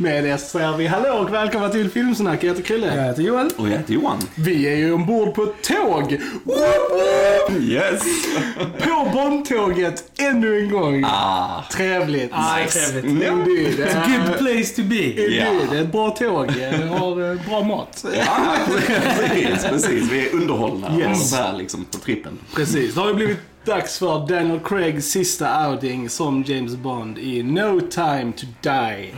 Med det säger vi hallå och välkomna till Filmsnack. Jag heter Chrille. Jag heter Joel. Och jag heter Johan. Vi är ju ombord på ett tåg. Yes! På Bondtåget ännu en gång. Ah. Trevligt. Ah, trevligt. Mm. Indeed. It's a good place to be. Indeed. Ja. Det är ett bra tåg. Det har eh, bra mat. Ja, precis, precis. Vi är underhållna Yes. och så här liksom på trippen. Precis. Det har ju blivit dags för Daniel Craigs sista outing som James Bond i No time to die.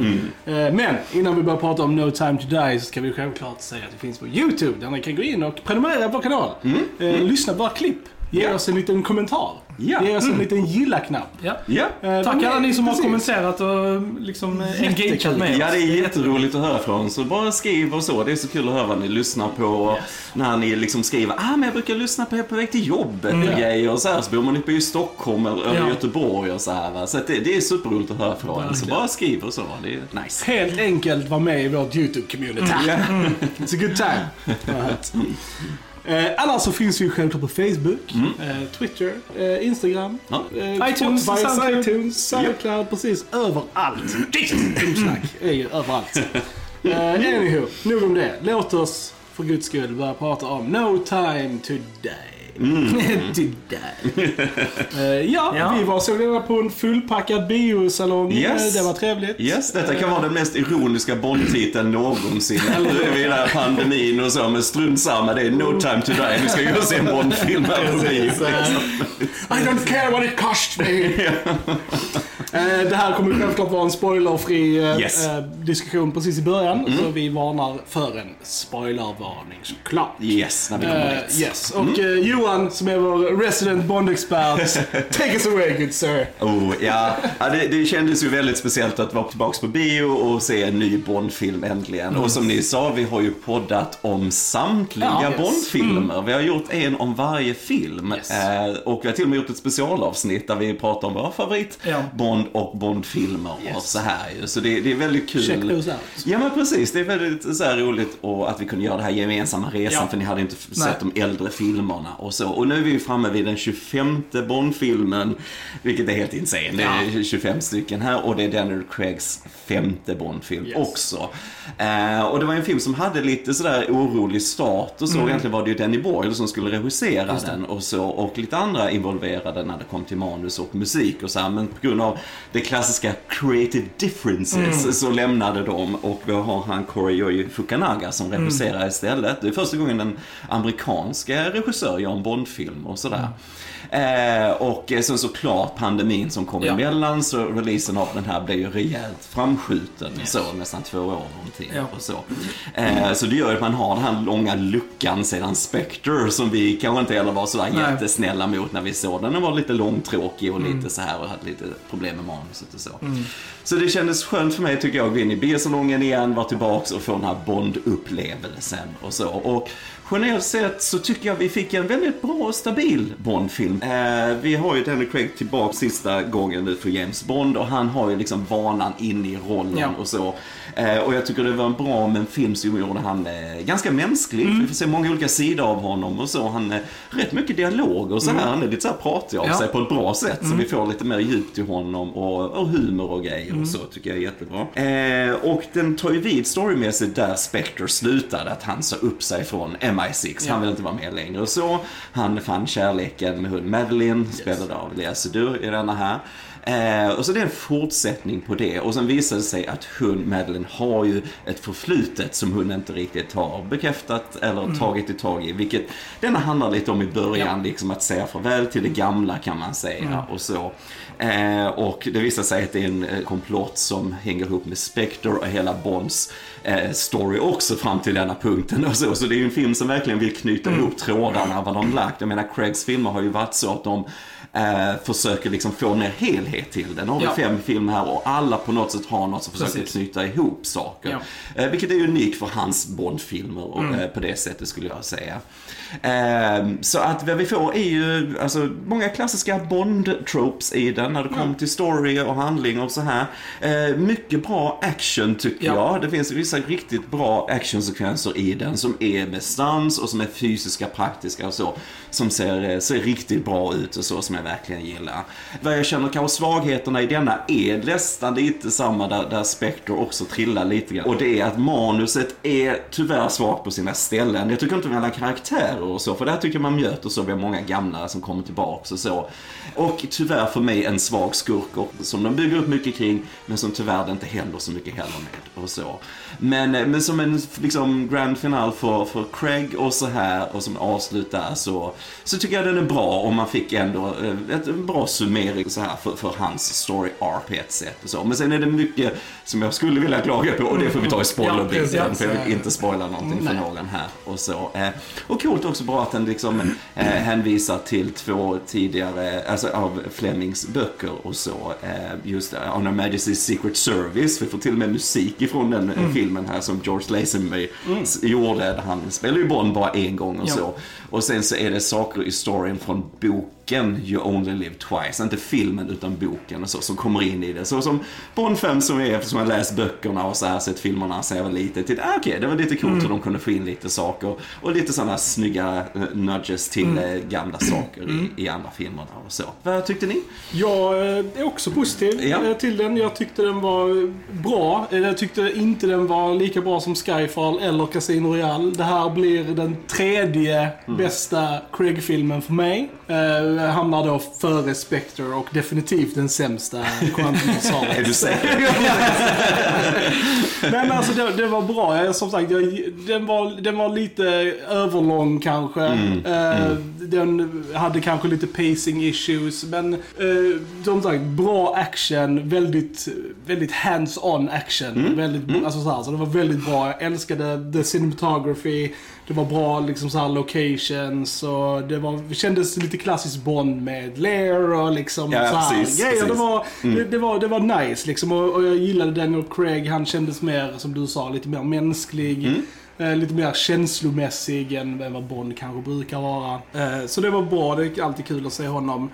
Eh, Men innan vi börjar prata om No time to die så ska vi självklart säga att det finns på YouTube där ni kan gå in och prenumerera på vår kanal. Eh, Lyssna på våra klipp. Ge Ja. oss en liten kommentar. Ja. Ge oss en liten gilla-knapp. Ja. Ja. Eh, Tack är- alla ni som har precis. kommenterat och liksom engagerat med Ja, oss. det är jätteroligt att höra från. Så bara skriv och så. Det är så kul att höra vad ni lyssnar på. Och När ni liksom skriver, ah men jag brukar lyssna på er på väg till jobbet och grejer. Och så här, så bor man uppe i Stockholm eller Ja. Göteborg och så här. Va? Så att det, det är superroligt att höra från. Så Verkligen. bara skriv och så. Det är nice. Helt enkelt vara med i vårt YouTube-community. Ja. It's a good time. Eh, annars så finns vi ju självklart på Facebook, eh, Twitter, eh, Instagram, Ja. eh, iTunes, Spotify, Soundcloud. iTunes, Soundcloud, precis överallt. Filmsnack är ju överallt. Eh, anywho, nog om det. Låt oss för guds skull börja prata om No time to die. to die. Eh, ja, Ja. vi var såg det på en fullpackad biosalong. Yes. Det var trevligt. Yes, detta kan vara den mest ironiska Bond-titeln någonsin. Nu är vi i den här pandemin och så, men strunt samma, det är no time to die. Vi ska ju se en Bond-film här på bio. Precis, I don't care what it cost me. Eh, Det här kommer självklart vara en spoilerfri eh, Yes. diskussion precis i början. Så vi varnar för en spoilervarning såklart. Yes, när vi kommer dit. yes. Och eh, Johan som är vår resident Bond-expert, take us away good sir. Oh, ja. ja det, det kändes ju väldigt speciellt att vara tillbaka på bio och se en ny Bond-film äntligen. Och som ni sa, vi har ju poddat om samtliga Ja, yes. Bond-filmer. Vi har gjort en om varje film. Yes. Eh, och vi har till och med gjort ett specialavsnitt där vi pratar om våra favorit Ja. Bond och Bond-filmer och Yes. så här ju. Så det, det är väldigt kul. Check those out. Ja men precis, det är väldigt så roligt och att vi kunde göra den här gemensamma resan Ja. för ni hade inte Nej. sett de äldre filmerna och så. Och nu är vi framme vid den 25 Bond-filmen, vilket är helt insane. Det är 25 stycken här och det är Daniel Craigs femte Bond-film Yes. också. Eh, och det var en film som hade lite sådär orolig start och så. Egentligen var det ju Danny Boyle som skulle regissera den och så. Och lite andra involverade när det kom till manus och musik och så här. Men på grund av det klassiska creative differences så lämnade de och vi har han Koryoyi Fukunaga som regisserar istället. Det är första gången en amerikansk regissör gör en Bond-film och sådär. Eh, och sen såklart pandemin som kom Ja. emellan så releasen av den här blev ju rejält framskjuten så nästan två år någonting Ja. och så. Eh, så det gör att man har den här långa luckan sedan Spectre som vi kanske inte heller var sådär Nej. jättesnälla mot när vi såg den. Den var lite långtråkig och lite så här och hade lite problem med manuset och så. Så det kändes skönt för mig tycker jag att gå in i biosalongen igen, vara tillbaks och få den här Bond-upplevelsen och så. Och generellt sett så tycker jag vi fick en väldigt bra och stabil Bond-film. Eh, vi har ju Daniel Craig tillbaka sista gången nu för James Bond och han har ju liksom vanan in i rollen Ja. och så. Eh, och jag tycker det var bra med en film som gjorde han eh, ganska mänsklig. Vi får se många olika sidor av honom och så. Han eh, rätt mycket dialog och så här. Han är lite så här pratig av Ja. sig på ett bra sätt. Så vi får lite mer djup till honom och, och humor och grejer och så tycker jag är jättebra. Eh, och den tar ju vid storymässigt där Spectre slutade. Att han sa upp sig från MI6. Han vill inte vara med längre och så. Han fann kärleken med hon Madeline, spelad av Lea Seydoux i denna här. Eh, och så det är en fortsättning på det. Och sen visar det sig att hon, Madeline, har ju ett förflutet som hon inte riktigt har bekräftat eller tagit i tag i. Vilket denna handlar lite om i början, liksom att säga farväl till det gamla kan man säga. Och så. Eh, och det visar sig att det är en eh, komplott som hänger ihop med Spectre och hela Bonds eh, story också fram till denna punkten. Och så. så det är ju en film som verkligen vill knyta ihop trådarna, vad de lagt. Jag menar, Craigs filmer har ju varit så att de eh, försöker liksom få ner helhet till den. Nu har vi Ja. fem filmer här och alla på något sätt har något som försöker Precis. knyta ihop saker. Ja. Eh, vilket är unikt för hans Bond-filmer och, Mm. eh, på det sättet skulle jag säga. Eh, så att vad vi får är ju alltså, många klassiska Bond-tropes i den när det kommer till story och handling och så här. Eh, mycket bra action tycker Ja. jag. Det finns vissa riktigt bra actionsekvenser i den som är med stans och som är fysiska, praktiska och så. Som ser, eh, ser riktigt bra ut och så som jag verkligen gillar. Vad jag känner kanske svagheterna i denna är nästan lite samma där, där Spectre också trillar lite grann. Och det är att manuset är tyvärr svagt på sina ställen. Jag tycker inte om alla karaktärer och så, för där tycker jag man möter så vi har många gamla som kommer tillbaks och så. Och tyvärr för mig en svag skurk och- som de bygger upp mycket kring, men som tyvärr det inte händer så mycket heller med och så. Men, eh, men som en liksom grand final för, för Craig och så här och som avslutar så, så tycker jag den är bra och man fick ändå eh, ett, en bra summering så här för, för hans story arc på ett sätt och så. Men sen är det mycket som jag skulle vilja klaga på och det får vi ta i spoilerbiten för jag vill inte spoila någonting för Nej. någon här och så. Eh, och coolt också bra att den liksom eh, hänvisar till två tidigare, alltså av Flemings böcker och så. Eh, just eh, On Her Majesty's Secret Service, vi får till och med musik ifrån den eh, Mm. filmen här som George Lazenby s- gjorde. Han spelar ju Bond bara en gång och Ja. så. Och sen så är det saker i storyn från boken You Only Live Twice, inte filmen utan boken och så, som kommer in i det. Så som Bond 5 som är, eftersom jag läst böckerna och så här sett filmerna så jag var lite till, ah, okej, det var lite coolt hur de kunde få in lite saker och lite sådana snygga eh, nudges till eh, gamla saker i, i andra filmerna och så. Vad tyckte ni? Jag eh, är också positiv Ja. till den. Jag tyckte den var bra. Jag tyckte inte den var lika bra som Skyfall eller Casino Royale. Det här blir den tredje Mm. bästa Craig-filmen för mig. Eh, hamnar då före Spectre och definitivt den sämsta Quantum of Solace. Är du säker? Nej men alltså det, det var bra. Jag, som sagt, jag, den, var, den var lite överlång kanske. Eh, Den hade kanske lite pacing issues. Men eh, som sagt, bra action. Väldigt, väldigt hands-on action. Väldigt, Alltså så, här, så det var väldigt bra. Jag älskade the cinematography. Det var bra liksom så locations och det, var, det kändes lite klassiskt Bond med Lair och liksom Ja, så här precis, grejer. Det precis. var, det, det, var, det var nice liksom och, och jag gillade Daniel Craig. Han kändes mer, som du sa, lite mer mänsklig. Mm. Eh, lite mer känslomässig än än vad Bond kanske brukar vara. Eh, så det var bra, det är alltid kul att se honom.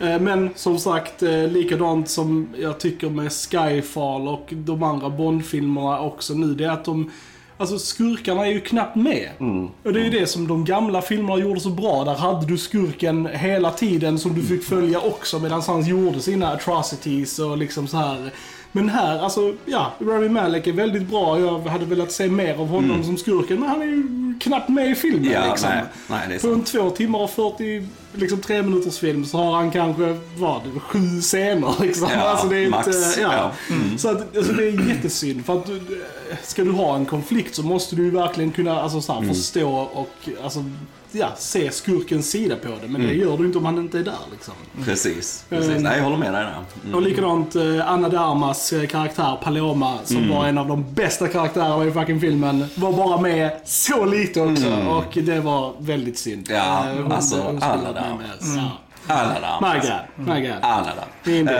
Eh, men som sagt, eh, likadant som jag tycker med Skyfall och de andra Bond-filmerna också nu, det är att de Alltså skurkarna är ju knappt med. Och det är ju det som de gamla filmerna gjorde så bra. Där hade du skurken hela tiden som du fick följa också medan han gjorde sina atrocities och liksom så här. Men här, alltså, ja, Rami Malek är väldigt bra. Jag hade velat se mer av honom som skurken, men han är ju knappt med i filmen Ja, liksom. nej, nej, det är På en två timmar och 40, liksom tre minuters film så har han kanske, vad, sju scener liksom. Ja, alltså, det är max. Inte, ja. Ja. Mm. Så att, alltså, det är jättesynd. För att du, ska du ha en konflikt så måste du ju verkligen kunna alltså, så här, Mm. förstå och alltså, ja, se skurkens sida på det. Men det Mm. gör du inte om han inte är där liksom. Precis, precis. Eh, Nej, jag håller med dig där. Mm. Och likadant eh, Anna de Armas eh, karaktär Paloma som Mm. var en av de bästa karaktärerna i fucking filmen. Var bara med så lite också och det var väldigt synd. Mm. Ja, Eh, hon- alltså, hon Anna varit de med Ja. Där. My God, God.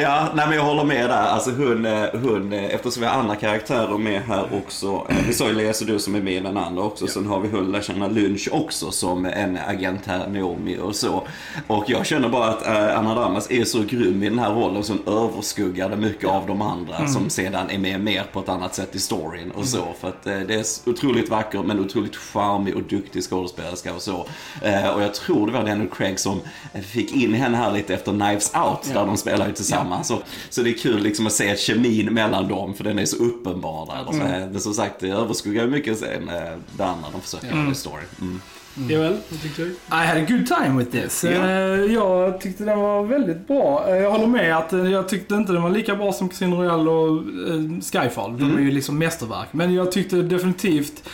Ja, nej men jag håller med där. Alltså hon, eh, hon eh, eftersom vi har andra karaktärer med här också. eh, Vi sa ju Lea du som är med i den andra också. Sen har vi hon Lashana Lynch också som en agent här, Naomi och så. Och jag känner bara att eh, Anna Damas är så grym i den här rollen som överskuggade mycket av de andra som sedan är med mer på ett annat sätt i storyn och så. För att eh, det är otroligt vacker men otroligt charmig och duktig skådespelerska och så. Eh, och jag tror det var Daniel Craig som fick in henne här lite efter Knives Out där de spelar ju tillsammans. Så, så det är kul liksom att se kemin mellan dem för den är så uppenbar där. Så, eh, Men som sagt, det överskuggar ju mycket sen det andra de försöker göra i story. Mm. Joel, vad tyckte du? I had a good time with this. Ja. Eh, Jag tyckte den var väldigt bra. Eh, Jag håller med att eh, jag tyckte inte den var lika bra som Casino Royale och eh, Skyfall. De är ju liksom mästerverk. Men jag tyckte definitivt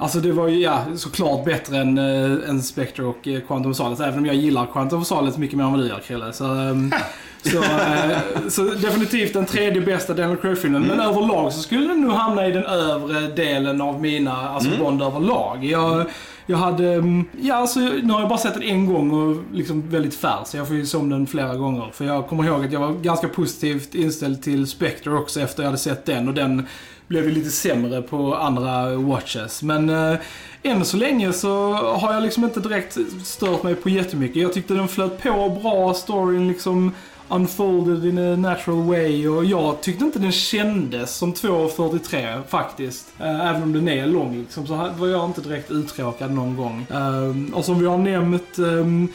Alltså det var ju ja, såklart bättre än, äh, än Spectre och eh, Quantum of Solace. Även om jag gillar Quantum of Solace mycket mer än vad du gör Krille. Så, ehm, så, eh, så definitivt den tredje bästa Daniel Craig-filmen. Men överlag så skulle den nog hamna i den övre delen av mina, alltså Bond överlag. Jag, jag hade, mm, ja alltså nu har jag bara sett den en gång och liksom väldigt färsk. Jag får ju se om den flera gånger. För jag kommer ihåg att jag var ganska positivt inställd till Spectre också efter jag hade sett den. Och den blev ju lite sämre på andra watches. Men eh, än så länge så har jag liksom inte direkt stört mig på jättemycket. Jag tyckte den flöt på bra, storyn liksom unfolded in a natural way och jag tyckte inte den kändes som 2.43 faktiskt. Eh, även om den är lång liksom, så var jag inte direkt uttråkad någon gång. Eh, och som vi har nämnt ehm,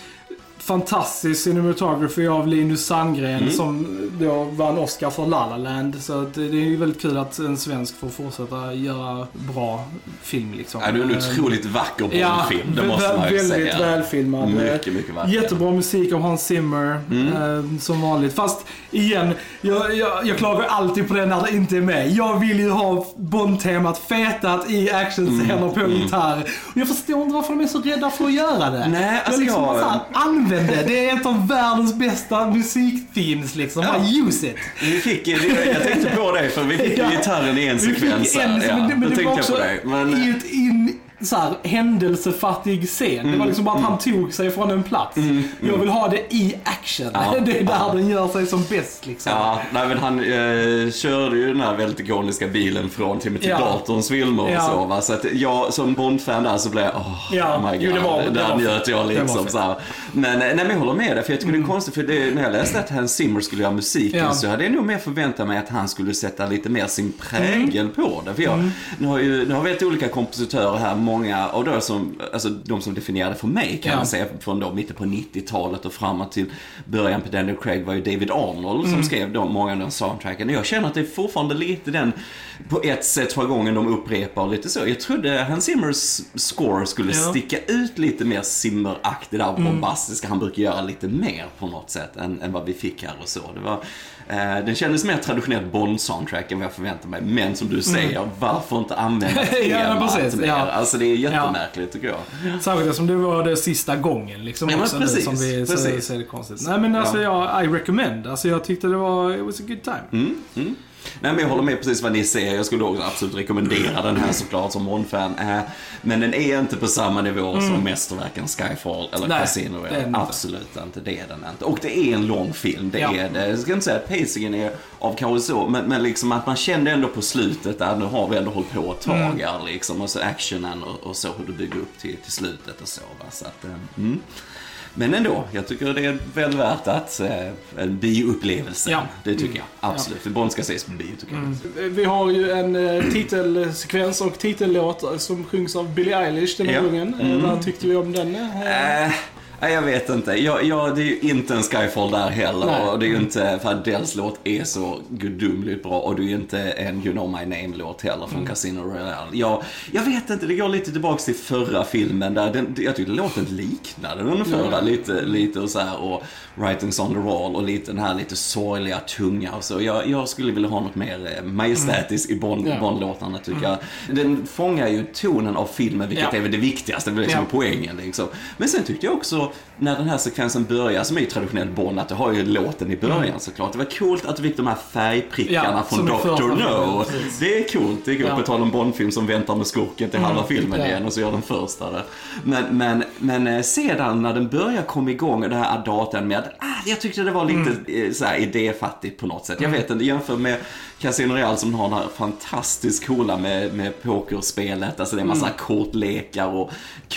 fantastisk cinematography av Linus Sandgren Mm. som då vann Oscar för La La Land. Så att det är ju väldigt kul att en svensk får fortsätta göra bra film liksom. Ja, det är en Eh, otroligt vacker Ja, Bondfilm, det måste man ju väldigt säga. välfilmad. Mycket, mycket vacker. Jättebra musik av Hans Zimmer, Mm. eh, som vanligt. Fast igen, jag, jag, jag klagar alltid på det när det inte är med. Jag vill ju ha Bond-temat fetat i actionscener Mm, på gitarr. Och jag förstår inte varför de är så rädda för att göra det. Nej, alltså jag liksom jag- bara så här, använd det. Är ett av världens bästa musikthemes liksom. Ja. Bara use it. Vi fick, jag tänkte på det för vi fick Ja. gitarren i en sekvens en. Ja, men men det var också. Men, i ett in, så här, händelsefattig scen. det var liksom bara att han tog sig från en plats. Jag vill ha det i action. Ja. Det är där Ja. den gör sig som bäst liksom. Ja, nej, men han eh, körde ju den här väldigt ikoniska bilen från Timothy Ja. Daltons filmer och Ja. så va. Så att jag som Bond-fan där så blev jag, åh, Ja, oh my jo, god. det var- det där njöt jag liksom så här. Men, eh, nej, men jag håller med dig, för jag tycker det är konstigt, för det, när jag läste att Hans Zimmer skulle göra musiken så hade jag nog mer förväntat mig att han skulle sätta lite mer sin prägel Mm. på det. För jag, nu, har ju, nu har vi ett olika kompositörer här, många av de som, alltså de som definierade för mig kan Ja. man säga, från då mitten på 90-talet och framåt till början på Daniel Craig var ju David Arnold Mm. som skrev de, många av de soundtracken. Och jag känner att det är fortfarande lite den, på ett sätt för gången de upprepar lite så. Jag trodde Hans Zimmers score skulle Ja. Mm. sticka ut lite mer Zimmer-aktig där bombastiska. Han brukar göra lite mer på något sätt än, än vad vi fick här och så. Det var, den kändes mer traditionellt Bond-soundtrack än vad jag förväntade mig. Men som du säger, varför inte använda Mm. Ja, temat precis. mer? Ja. Alltså det är jättemärkligt tycker jag. Särskilt eftersom det var det sista gången liksom Ja, men precis, som vi så, precis. så är det konstigt. Nej men alltså jag, I recommend. Alltså jag tyckte det var, it was a good time. Mm, mm. Nej, men jag håller med precis vad ni säger. Jag skulle också absolut rekommendera den här såklart som Bond-fan. Eh, men den är inte på samma nivå som mästerverken Skyfall eller Mm. Nej, Casino Royale. Absolut inte. Det är den inte. Och det är en lång film. Det Ja. är det. Jag ska inte säga att pacingen är av kanske så, men, men liksom att man kände ändå på slutet att nu har vi ändå hållit på ett tag Mm. här liksom. Och så actionen och, och så hur du bygger upp till, till slutet och så. Va? så att, eh, mm. Men ändå, jag tycker det är väl värt att eh, en bioupplevelse. Ja. Det tycker jag. Absolut. För Bond ska ses på bio tycker jag. Vi har ju en eh, titelsekvens och titellåt som sjungs av Billie Eilish den här Ja. gången. Eh, Vad tyckte vi om den? Eh, nej, jag vet inte. Jag, jag, det är ju inte en Skyfall där heller. Nej. Och det är ju inte, för Adels låt är så gudomligt bra. Och det är ju inte en You know my name-låt heller från Casino Royale. Jag, jag vet inte, det går lite tillbaks till förra filmen där den, jag tyckte låten liknade den förra Ja. lite, lite och så här. Och Writings on the Wall och lite den här lite sorgliga, tunga och så. Jag, jag skulle vilja ha något mer eh, majestätiskt i Bond, Ja. Bond-låtarna tycker jag. Den fångar ju tonen av filmen, vilket Ja. är väl det viktigaste, det är liksom Ja. poängen liksom. Men sen tyckte jag också, när den här sekvensen börjar, som är ju traditionellt Bond, att det har ju låten i början såklart. Det var coolt att du fick de här färgprickarna Ja, från Dr. No. Det är coolt, det är coolt. Ja. På tal om Bond-film som väntar med skurken till halva filmen ja. igen och så gör den första det. Men, men, men eh, sedan när den börjar komma igång, och det här datan med att, ah, jag tyckte det var lite mm. så här, idéfattigt på något sätt. Jag vet inte, jämför med Casino Real som har den här fantastiskt coola med, med pokerspelet, alltså det är massa kortlekar och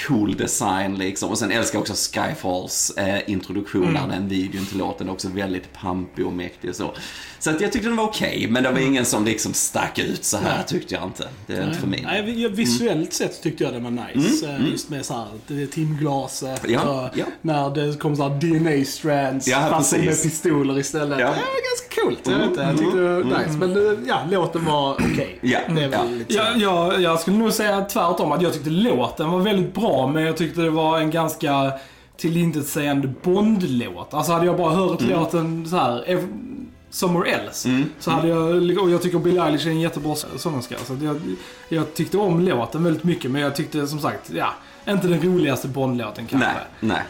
cool design liksom. Och sen älskar jag också Skyfalls eh, introduktion, mm. den videon till låten är också väldigt pampig och mäktig och så. Så att jag tyckte den var okej, okay, men det var ingen som liksom stack ut så här Nej. tyckte jag inte. Det är inte för mig. Nej, vi- visuellt sett tyckte jag den var nice. Eh, Just med så här, det är timglaset Ja, och ja. när det kom så här DNA strands Ja, fast med pistoler istället. Ja. Det var ganska coolt. Jag, vet inte, jag tyckte det var nice. Men eh, ja, låten var okej. Ja, väl ja. lite så. Jag, jag, skulle nog säga tvärtom, att jag tyckte låten var väldigt bra, men jag tyckte det var en ganska tillintetsägande Bond-låt. Alltså hade jag bara hört Mm. låten så här, Somewhere Else, så hade jag, och jag tycker Billie Eilish är en jättebra sångerska. Så jag, jag tyckte om låten väldigt mycket, men jag tyckte som sagt, ja, inte den roligaste Bond-låten kanske. Nej, nej.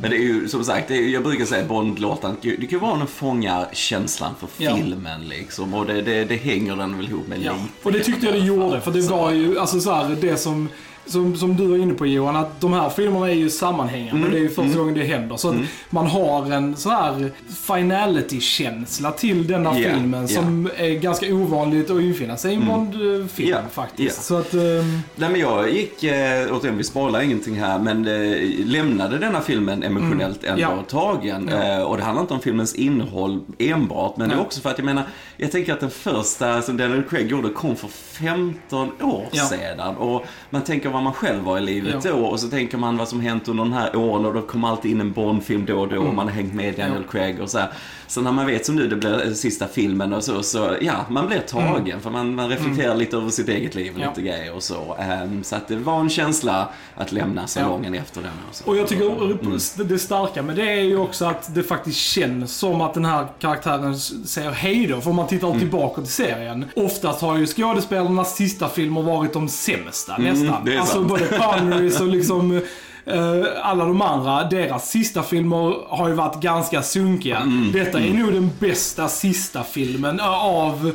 Men det är ju som sagt, är, jag brukar säga Bond-låten, det kan ju vara den fångar känslan för Ja. filmen liksom. Och det, det, det hänger den väl ihop med Ja, lite. och det tyckte jag det gjorde. För det var ju, alltså så här, det som, som, som du var inne på Johan, att de här filmerna är ju sammanhängande. Det är ju första gången det händer. Så att man har en så här finality-känsla till den här Ja, filmen som är ganska ovanligt att infinna sig i en Bond-film Ja, faktiskt. ja. Så att, ehm, Nej men jag gick, eh, återigen vi spoilar ingenting här, men eh, lämnade denna filmen emotionellt ändå Mm. Ja. tagen. Eh, och det handlar inte om filmens innehåll enbart, men det är Nej. också för att jag menar, jag tänker att den första som Daniel Craig gjorde kom för 15 år sedan. Och man tänker var man själv var i livet Ja. då och så tänker man vad som hänt under de här åren och då kommer alltid in en Bond-film då och då och man har hängt med Daniel Craig och så här. Så när man vet som nu, det blir eh, sista filmen och så, så ja, man blir tagen för man, man reflekterar lite över sitt eget liv och Ja. lite grejer och så. Ehm, så att det var en känsla att lämna salongen efter den. Och, så. Och jag tycker det starka med det är ju också att det faktiskt känns som att den här karaktären säger hej då. För om man tittar Mm. tillbaka till serien. Oftast har ju skådespelarnas sista filmer varit de sämsta nästan. Mm, det är alltså både Connerys och liksom eh, alla de andra, deras sista filmer har ju varit ganska sunkiga. Mm, Detta är nog den bästa sista filmen eh, av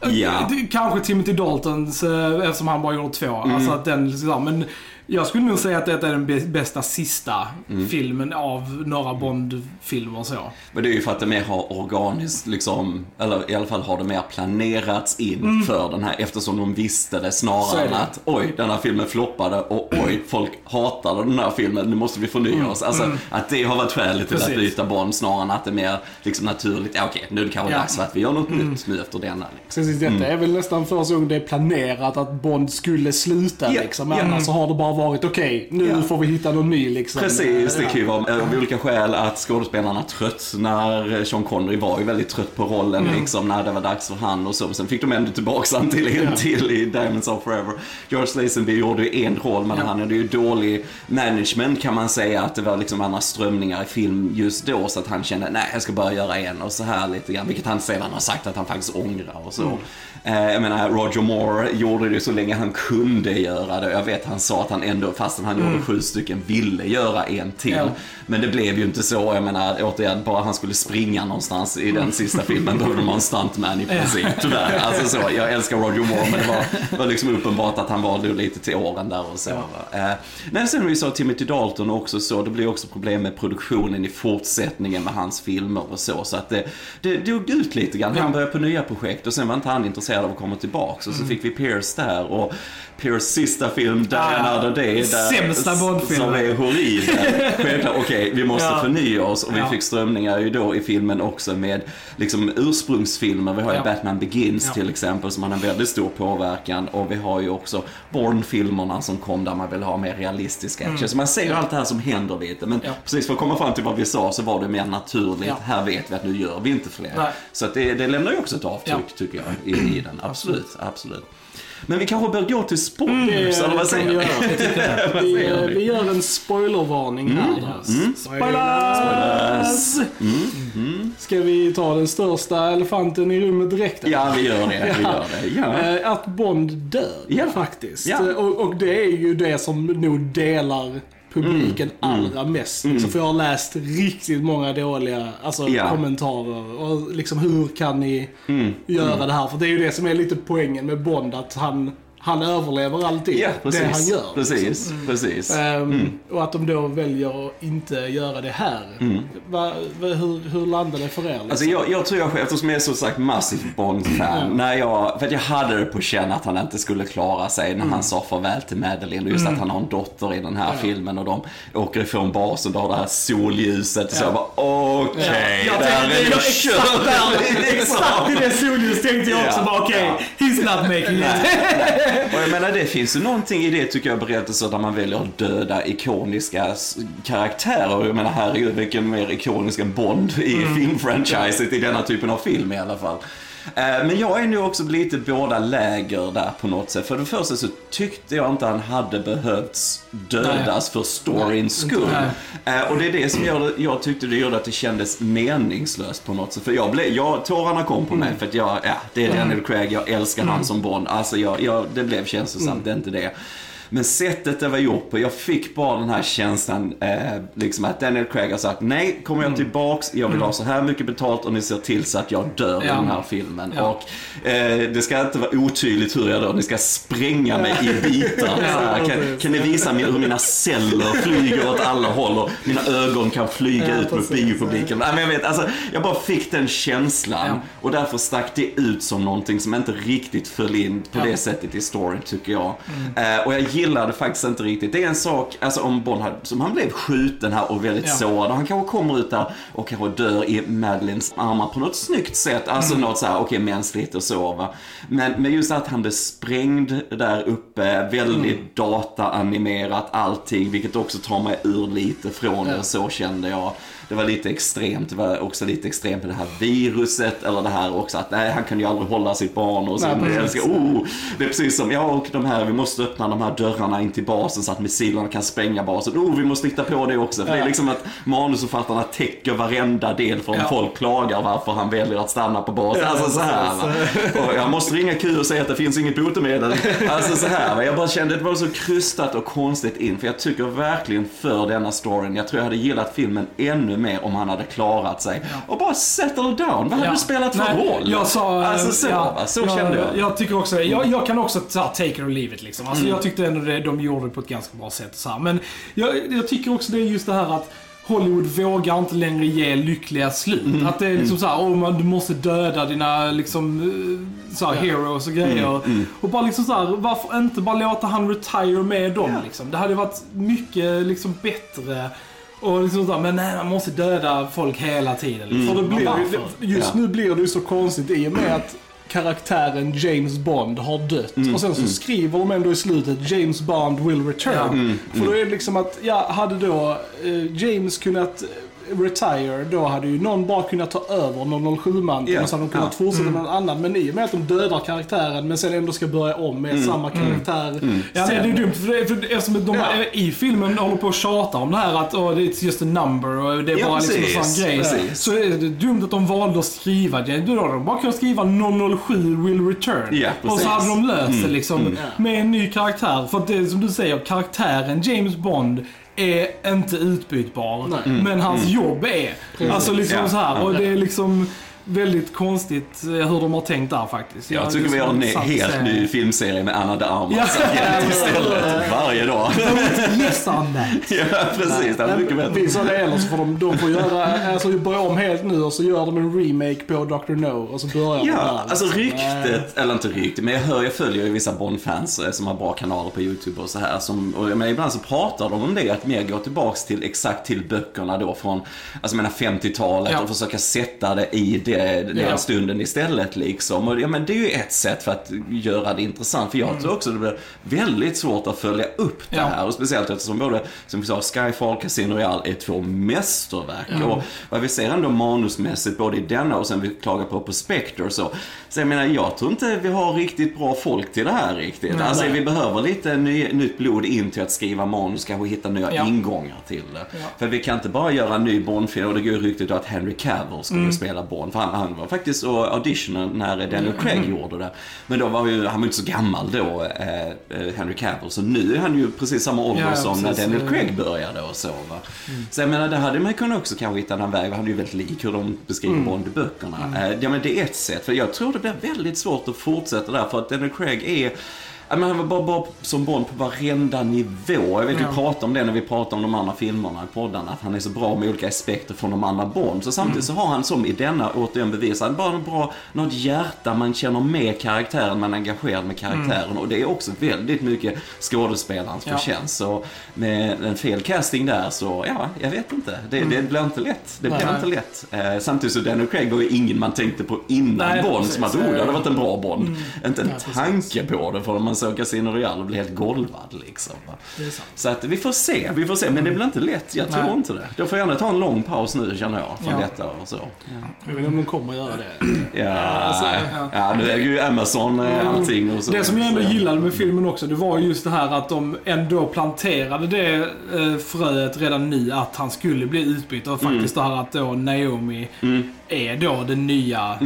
eh, Ja. Kanske Timothy Daltons, eftersom han bara gjorde två. Mm. Alltså att den, liksom, men jag skulle nog säga att detta är den bä- bästa sista Mm. filmen av några Bond-filmer så. Men det är ju för att det mer har organiskt, liksom, eller i alla fall har det mer planerats in för den här eftersom de visste det Mm. Snarare än att oj, den här filmen floppade och oj, folk hatade den här filmen, nu måste vi förnya oss. Alltså att det har varit skälet till att Mm. Precis. byta Bond snarare än att det är mer liksom, naturligt, ja okej, nu är det kanske Ja. Mm. dags för att vi gör något nytt nu efter denna. Liksom. Precis, detta är väl nästan första gången det är planerat att Bond skulle sluta Ja, liksom. Annars så har det bara varit okej, nu Ja. får vi hitta någon ny liksom. Precis, det Ja. kan ju vara av olika skäl att skådespelarna tröttnar. Sean Connery var ju väldigt trött på rollen liksom när det var dags för han och så. Sen fick de ändå tillbaks han till en till i Diamonds of Forever. George Lazenby gjorde ju en roll men Ja. han hade ju dålig management kan man säga. Att det var liksom andra strömningar i film just då så att han kände nej jag ska bara göra en och så här lite grann. Vilket han sedan har sagt att han faktiskt ångrar och så. Eh, jag menar Roger Moore gjorde det så länge han kunde göra det. Jag vet han sa att han ändå, fastän han gjorde sju stycken, ville göra en till. Ja. Men det blev ju inte så. Jag menar återigen, bara han skulle springa någonstans i den sista filmen behövde man en stuntman i princip. Tyvärr. Alltså så, jag älskar Roger Moore men det var, var liksom uppenbart att han var lite till åren där och så. va. Eh, men sen är det ju så Timothy Dalton också så, det blir också problem med produktionen i fortsättningen med hans filmer och så. Så att det, det dog ut lite grann. Han började på nya projekt och sen var inte han intresserad av att komma tillbaka. Och så fick vi Pierce där och Pierce sista film, Die Ah, Another Day. Där, sämsta Bond-filmen. Som är horribel. Självklart, okej, vi måste Ja. förnya oss och vi Ja. fick strömningar ju då i filmen också med liksom ursprungsfilmer. Vi har ju Ja. Batman Begins till exempel som har en väldigt stor påverkan och vi har ju också Bourne-filmerna som kom där man vill ha mer realistisk action. Så man ser ju allt det här som händer lite. Men Mm. Precis för att komma fram till vad vi sa så var det mer naturligt. Här vet vi att nu gör vi inte fler. Nej. Så att det, det lämnar ju också ett avtryck tycker jag i, i den. Absolut, absolut. Men vi kanske bör gå till spoilers, Mm, eller vad säger vi Vi, vi gör en spoilervarning här. Spoilers! Ska vi ta den största elefanten i rummet direkt? Ja, vi gör det. Vi gör det. Ja. Eh, Att Bond dör, Ja. faktiskt. Ja. Och, och det är ju det som nog delar publiken Mm. allra mest. Liksom, för jag har läst riktigt många dåliga alltså, Ja. kommentarer. Och liksom, hur kan ni Mm. göra det här? För det är ju det som är lite poängen med Bond, att han, han överlever alltid Ja, precis. det han gör. Precis, precis. Ehm, Och att de då väljer att inte göra det här. Va, va, hur, hur landar det för er? Liksom? Mm. Alltså jag, jag tror jag själv, eftersom jag är så sagt massivt Bond-fan, när jag, för att jag hade det på känn att han inte skulle klara sig när han sa farväl till Madeleine och just att han har en dotter i den här filmen och de åker ifrån basen och har det här solljuset så jag bara okej, Jag där tänkte är det kört. där, Liksom. exakt i det solljus tänkte jag också Ja. bara okej, he's not making it. Och jag menar det finns ju någonting i det tycker jag berättelser där man väljer att döda ikoniska karaktärer. Jag menar herregud vilken mer ikonisk än Bond i filmfranchiset i denna typen av film i alla fall. Eh, Men jag är nog också lite båda läger där på något sätt. För det första så tyckte jag inte han hade behövts dödas för storyns skull. Nej. Eh, Och det är det som det, jag tyckte det gjorde att det kändes meningslöst på något sätt. För jag blev, jag, tårarna kom på mig för att jag, ja, det är Daniel Craig, jag älskar han som Bond. Alltså jag, jag, det blev känslosamt, det är inte det. Men sättet det var gjort på, jag fick bara den här känslan, eh, liksom att Daniel Craig har sagt nej, kommer jag tillbaks, jag vill ha så här mycket betalt och ni ser till så att jag dör i Ja. den här filmen. Ja. Och eh, det ska inte vara otydligt hur jag dör, ni ska spränga mig i bitar. Här, kan, kan ni visa mig hur mina celler flyger åt alla håll och mina ögon kan flyga Ja, ut mot biopubliken. Nej, men jag, vet, alltså, jag bara fick den känslan Ja. och därför stack det ut som någonting som inte riktigt föll in på Ja. det sättet i storyn tycker jag. Eh, och jag gillade faktiskt inte riktigt. Det är en sak, alltså om Bond hade, som han blev skjuten här och väldigt Ja. sårad. Han kanske kommer ut där och kanske dör i Madeleines armar på något snyggt sätt. Alltså Mm. något så här, okej, mänskligt och så va. Men, men just att han blev sprängd där uppe, väldigt Mm. dataanimerat allting, vilket också tar mig ur lite från det. Så kände jag. Det var lite extremt, det var också lite extremt med det här viruset, eller det här också att nej, han kan ju aldrig hålla sitt barn och så. Nej, det, oh, det är precis som, ja och de här, vi måste öppna de här dörrarna in till basen så att missilerna kan spränga basen. Oh, vi måste hitta på det också. För det är Ja. liksom att manusförfattarna täcker varenda del om Ja. folk klagar varför han väljer att stanna på basen. Ja, alltså så här. Och jag måste ringa Q och säga att det finns inget botemedel. Alltså så här. Jag bara kände att det var så krystat och konstigt in. För jag tycker verkligen för denna storyn. Jag tror jag hade gillat filmen ännu mer om han hade klarat sig. Och bara settle down. Vad hade Ja. du spelat för Nej, roll? Jag sa... eh, Alltså så, ja, va? så kände jag. Jag tycker också. Jag, jag kan också ta take it or leave it liksom. Alltså, Mm. Jag tyckte ändå det, de gjorde det på ett ganska bra sätt. Så här. Men jag, jag tycker också det är just det här att Hollywood vågar inte längre ge lyckliga slut. Mm. Att det är liksom såhär, oh, man, du måste döda dina liksom, eh, såhär, heroes och grejer. Mm, Och bara liksom såhär, varför inte bara låta han retire med dem liksom? Det hade varit mycket liksom bättre. Och liksom såhär, men nej man måste döda folk hela tiden. Liksom. För det blir, just Ja. nu blir det ju så konstigt i och med att karaktären James Bond har dött. Mm, och sen så skriver de ändå i slutet James Bond will return. Ja. Mm, För då är det liksom att, ja, hade då eh, James kunnat retire, då hade ju någon bara kunnat ta över 007-manteln Ja. och så hade de kunnat Ja. fortsätta med någon annan. Men i och med att de dödar karaktären men sen ändå ska börja om med Mm. samma karaktär. Ja, nej, det är dumt. För, det, för eftersom de Ja. i filmen håller på att tjata om det här att oh, it's just a number och det är Ja, bara liksom en precis. sån grej. Precis. Så är det dumt att de valde att skriva det. Då hade de bara kunnat skriva 007 will return. Ja, och precis. så hade de löst det liksom Mm. med en ny karaktär. För att det är som du säger, karaktären James Bond är inte utbytbar. Nej. Men hans jobb är. Alltså liksom Ja. så här. Och det är liksom väldigt konstigt eh, hur de har tänkt där faktiskt. Jag Ja, tycker vi har en helt sant. ny filmserie med Anna de Armas agent istället. Varje dag. That. Ja, precis. Det är mycket bättre. Vi sa det eller så får de, de får göra, alltså börja om helt nu och så gör de en remake på Dr. No och så börjar Ja, där. alltså liksom. ryktet, eller inte ryktet, men jag hör, jag följer ju vissa Bond-fans eh, som har bra kanaler på YouTube och så här. Som, och jag menar, ibland så pratar de om det, att mer gå tillbaks till exakt till böckerna då från, alltså jag menar 50-talet Ja. och försöka sätta det i det, den Ja. stunden istället liksom. Och ja, men det är ju ett sätt för att göra det intressant, för jag tror också det blir väldigt svårt att följa upp det Mm. Ja. här. Och speciellt eftersom både, som vi sa, Skyfall, Casino Royale är två mästerverk. Och vad vi ser ändå manusmässigt, både i denna och sen vi klagar på på Spectre så. Så jag menar, jag tror inte vi har riktigt bra folk till det här riktigt. Nej. alltså vi behöver lite ny, nytt blod in till att skriva manus, kanske hitta nya Ja. ingångar till det. För vi kan inte bara göra en ny Bond-film, och det går ju ryktet att Henry Cavill skulle Mm. spela Bond. För han, han var faktiskt och auditionen när Daniel Craig Mm. gjorde det. Men då var ju, han var inte så gammal då, eh, eh, Henry Cavill. Så nu är han ju precis samma ålder Ja, som när. Daniel Craig började och så va. Så jag menar, det hade man kunnat också kanske hitta en väg. Han är ju väldigt lik hur de beskriver Bond i böckerna. Eh, ja men det är ett sätt. För jag tror det blir väldigt svårt att fortsätta där. För att Daniel Craig är men han var bara, bara som Bond på varenda nivå. Jag vet, Ja. vi pratade om det när vi pratade om de andra filmerna i poddarna. Att han är så bra med olika aspekter från de andra Bond. Så samtidigt så har han som i denna återigen bevisat, bara bra, något hjärta, man känner med karaktären, man är engagerad med karaktären. Och det är också väldigt mycket skådespelarens Ja. förtjänst. Så med en fel casting där så, ja, jag vet inte. Det, det blir inte lätt. Det blir Nej. inte lätt. Eh, samtidigt så Daniel Craig var ju ingen man tänkte på innan Nej, Bond. Som att, oh, det hade varit en bra Bond. Inte en tanke på det för man såg Casino Royale och blev helt golvad liksom. är. Så att vi får se, vi får se. Men det blir inte lätt, jag tror Nej. inte det. Då får jag gärna ta en lång paus nu känner jag, från Ja. detta och så. Jag vet inte om de kommer att göra det. Ja, Alltså, ja. ja nu äger ju Amazon eh, allting och så. Det som jag ändå gillade med filmen också, det var just det här att de ändå planterade det eh, fröet redan nu att han skulle bli utbytt. Och faktiskt det här att då Naomi Mm. är då den nya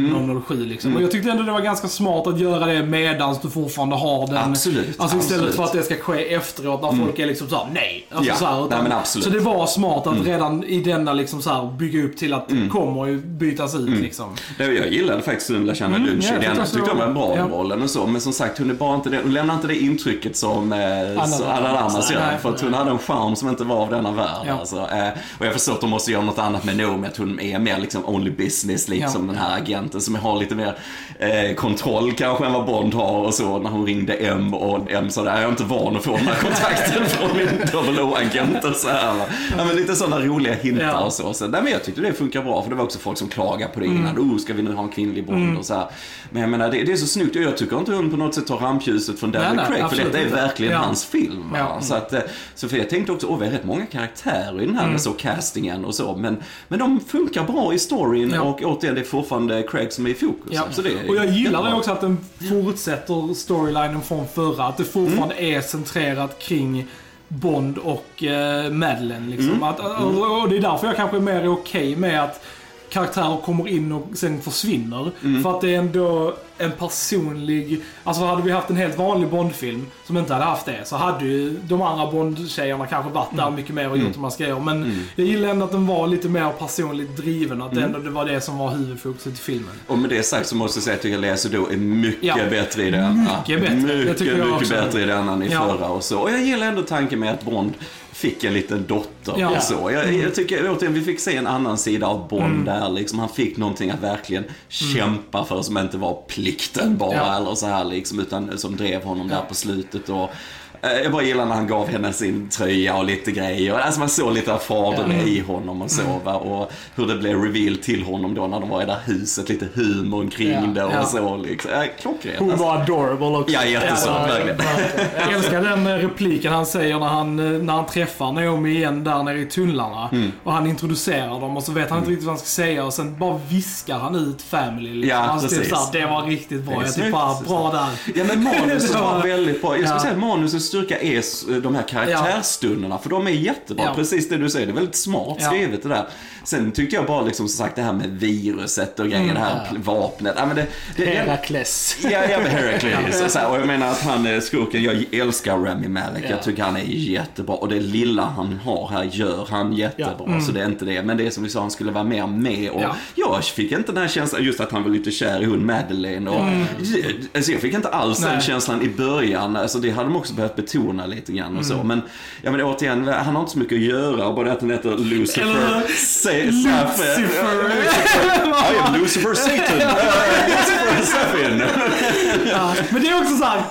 007 liksom. Och jag tyckte ändå det var ganska smart att göra det medans du fortfarande har den. Absolut, Alltså istället absolut. för att det ska ske efteråt när folk är liksom såhär nej. Alltså Ja, så, här, nej, men absolut. så det var smart att redan i denna liksom så här bygga upp till att det kommer ju bytas ut liksom. Det jag gillade faktiskt Sundla Channa Mm, Lunch i jag den. Jag tyckte hon var bra i ja. rollen och så. Men som sagt, hon, är bara inte det, hon lämnar inte det intrycket som eh, alla andra Nej, gör. nej. För att hon hade en charm som inte var av denna värld. Ja. Alltså, eh, och jag förstår att de måste göra något annat med Naomi, att hon är mer liksom only business liksom, Ja. den här agenten som har lite mer eh, kontroll kanske än vad Bond har och så när hon ringde M och M sa jag är inte van att få den här kontakten från min double O-agent och så här. va. Ja, men lite sådana roliga hintar Ja. och så. så nej, men jag tyckte det funkar bra för det var också folk som klagade på det innan. Mm. Oh, ska vi nu ha en kvinnlig Bond och så här. Men jag menar, det, det är så snyggt och jag tycker inte hon på något sätt tar rampljuset från Daniel nej, Craig för absolut detta är verkligen Ja. hans film. Ja. Så, att, eh, så för jag tänkte också, åh vi har rätt många karaktärer i den här med så castingen och så. Men, men de funkar bra i storyn Ja. och återigen det är fortfarande Craig som är i fokus. Ja. Så det är och jag gillar det också att den fortsätter storylinen från förra. Att det fortfarande Mm. är centrerat kring Bond och eh, Madeleine. Liksom. Mm. Att, och, och det är därför jag kanske är mer okej med att karaktärer kommer in och sen försvinner. Mm. För att det är ändå en personlig... Alltså hade vi haft en helt vanlig Bond-film som inte hade haft det så hade ju de andra Bond-tjejerna kanske varit där mycket mer och gjort mm. ska göra. Men jag gillar ändå att den var lite mer personligt driven. Att det ändå det var det som var huvudfokuset i filmen. Och med det sagt så måste jag säga att jag tycker Lea Seydoux är mycket Ja. bättre i denna. Mycket bättre. Mycket, mycket bättre i denna än i Ja. förra och så. Och jag gillar ändå tanken med att Bond fick en liten dotter Ja. och så. Jag, jag tycker återigen, vi fick se en annan sida av Bond Mm. där liksom. Han fick någonting att verkligen kämpa för som inte var plikten bara Ja. eller så här liksom. Utan som drev honom där på slutet och jag bara gillar när han gav henne sin tröja och lite grejer. Alltså man såg lite av fadern i honom och så Mm. va. Och hur det blev reveal till honom då när de var i det där huset. Lite humor kring Ja. det och Ja. så liksom. Ja, klockrent. Hon Alltså. var adorable också. Ja, jättesöt, Ja, verkligen. Jag älskar den eh, repliken han säger när han, eh, när han träffar Naomi igen där nere i tunnlarna. Mm. Och han introducerar dem och så vet han inte riktigt vad han ska säga och sen bara viskar han ut family. Liksom. Ja, han typ precis. såhär, det var riktigt bra. Jag tycker snyggt. bara, bra där. Ja men manuset var väldigt bra. Jag skulle Ja. säga att manusets styrka är de här karaktärsstunderna. För de är jättebra. Ja. Precis det du säger. Det är väldigt smart Ja. skrivet det där. Sen tyckte jag bara liksom som sagt det här med viruset och grejer, det här pl- vapnet. Ja, men det, det, det, Herakles. Ja, ja, men Heracles. Och, så här, och jag menar att han är skurken, jag älskar Rami Malek. Ja. Jag tycker han är jättebra. Och det lilla han har här gör han jättebra. Så det är inte det. Men det är som vi sa, han skulle vara mer med. Och Ja. jag fick inte den här känslan, just att han var lite kär i hon Madeleine. Och, alltså, jag fick inte alls den Nej. känslan i början. Alltså, det hade de också behövt betona lite grann och så. Men, ja, men återigen, han har inte så mycket att göra. Bara att han heter Lucifer. Lucifer. I am Lucifer Satan. Lucifer. Ja, men det är också såhär,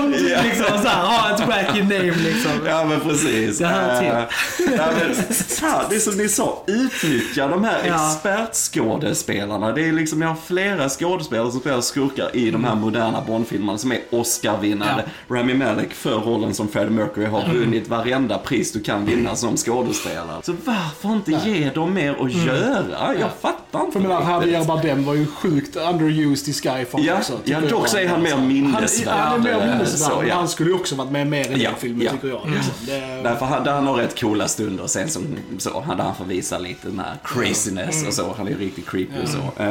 Bond Ja. liksom såhär, ha ett wacky name liksom. Ja men precis. Det hör till. Eh, ja, men, fan, det är som ni sa, utnyttja de här Ja. expertskådespelarna. Det är liksom, jag har flera skådespelare som spelar skurkar i de här moderna Bondfilmerna som är Oscar-vinnare. Rami Malek för rollen som Freddie Mercury har vunnit varenda pris du kan vinna som skådespelare. Så varför inte ge dem mer att göra? Jag fattar inte För menar. Javier Bardem var ju sjukt underused i Skyfall Ja, också. ja, dock så är han mer minnesvärd. Han, han är mer eh, minnesvärd, så, ja. han skulle ju också varit med mer i Ja, den filmen ja. tycker jag. Liksom. Det, Därför hade han nog rätt coola stunder. Sen som, så hade han fått visa lite den här craziness och så. Han är ju riktigt creepy och så.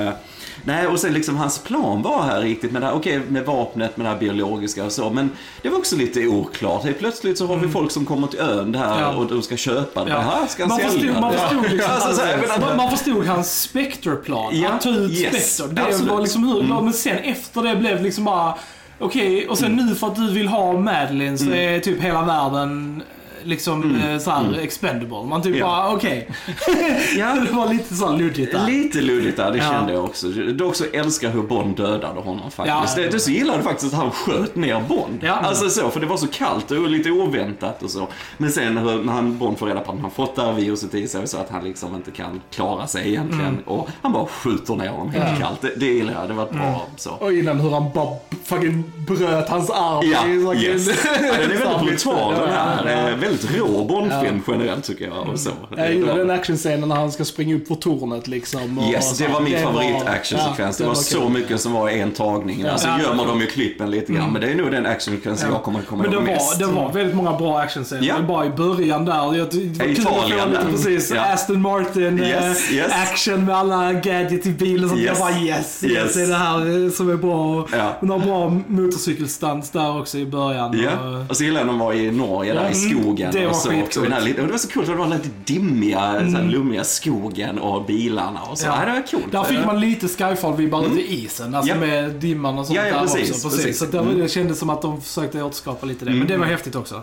Nej, och sen liksom hans plan var här riktigt med det här, okej med vapnet, med det här biologiska och så. Men det var också lite oklart. Helt plötsligt så har vi folk som kommer till ön här Ja. och de ska köpa det. Ja. Här ska han Man sälja förstod, man förstod liksom Alltså, man, man förstod hans Spectre-plan. Ja, att ta ut yes, Spectre. Det absolut. Mm. var liksom hur, men sen efter det blev liksom bara, okej, och sen Mm. nu för att du vill ha Madeline så är typ hela världen liksom mm. så här expendable. Man typ Ja. bara, okej. Ja. det var lite så luddigt där. Lite luddigt där, det Ja. kände jag också. Du också älskar hur Bond dödade honom faktiskt. Ja. det, det så gillade faktiskt att han sköt ner Bond. Ja. Alltså så, för det var så kallt och lite oväntat och så. Men sen när han, Bond får reda på att han fått det här viruset i sig så att han liksom inte kan klara sig egentligen. Mm. Och han bara skjuter ner honom helt kallt. Det, det gillar jag, det var Mm. bra så. och innan hur han bara fucking bröt hans arm. Ja, yes. ja, den är väldigt brutal den här. Ja, ja. Eh, Väldigt rå Bondfilm generellt tycker jag. Och så. Jag gillar Det den actionscenen när han ska springa upp för tornet liksom. Yes, det var min Det favorit Ja, actionsekvens. det var så kul. mycket som var i en tagning. Alltså Ja. gömmer de ju klippen lite grann. Men det är nog den actionsekvensen jag kommer att komma Men det ihåg var, mest. det var väldigt många bra actionscener. Ja. Bara i början där. Jag, det var Italien lite precis Ja. Aston Martin Yes, eh, yes. action med alla gadgets i bilen. sånt. Yes. Jag bara yes, yes, Yes. det är det här eh, som är bra. Ja. Några bra motorcykelstunts där också i början. Ja, Och, så gillade jag när de var i Norge där i skogen. Det var och så skitcoolt. den här det var så coolt, det var lite dimmiga, så här, lummiga skogen och bilarna och så. Ja. det var coolt. Där fick man lite Skyfall-vibbar ute i isen. Alltså Ja. med dimman och sånt Ja, ja, där precis, också. Precis. precis. Så det, var- det kändes som att de försökte återskapa lite det. Men det var häftigt också.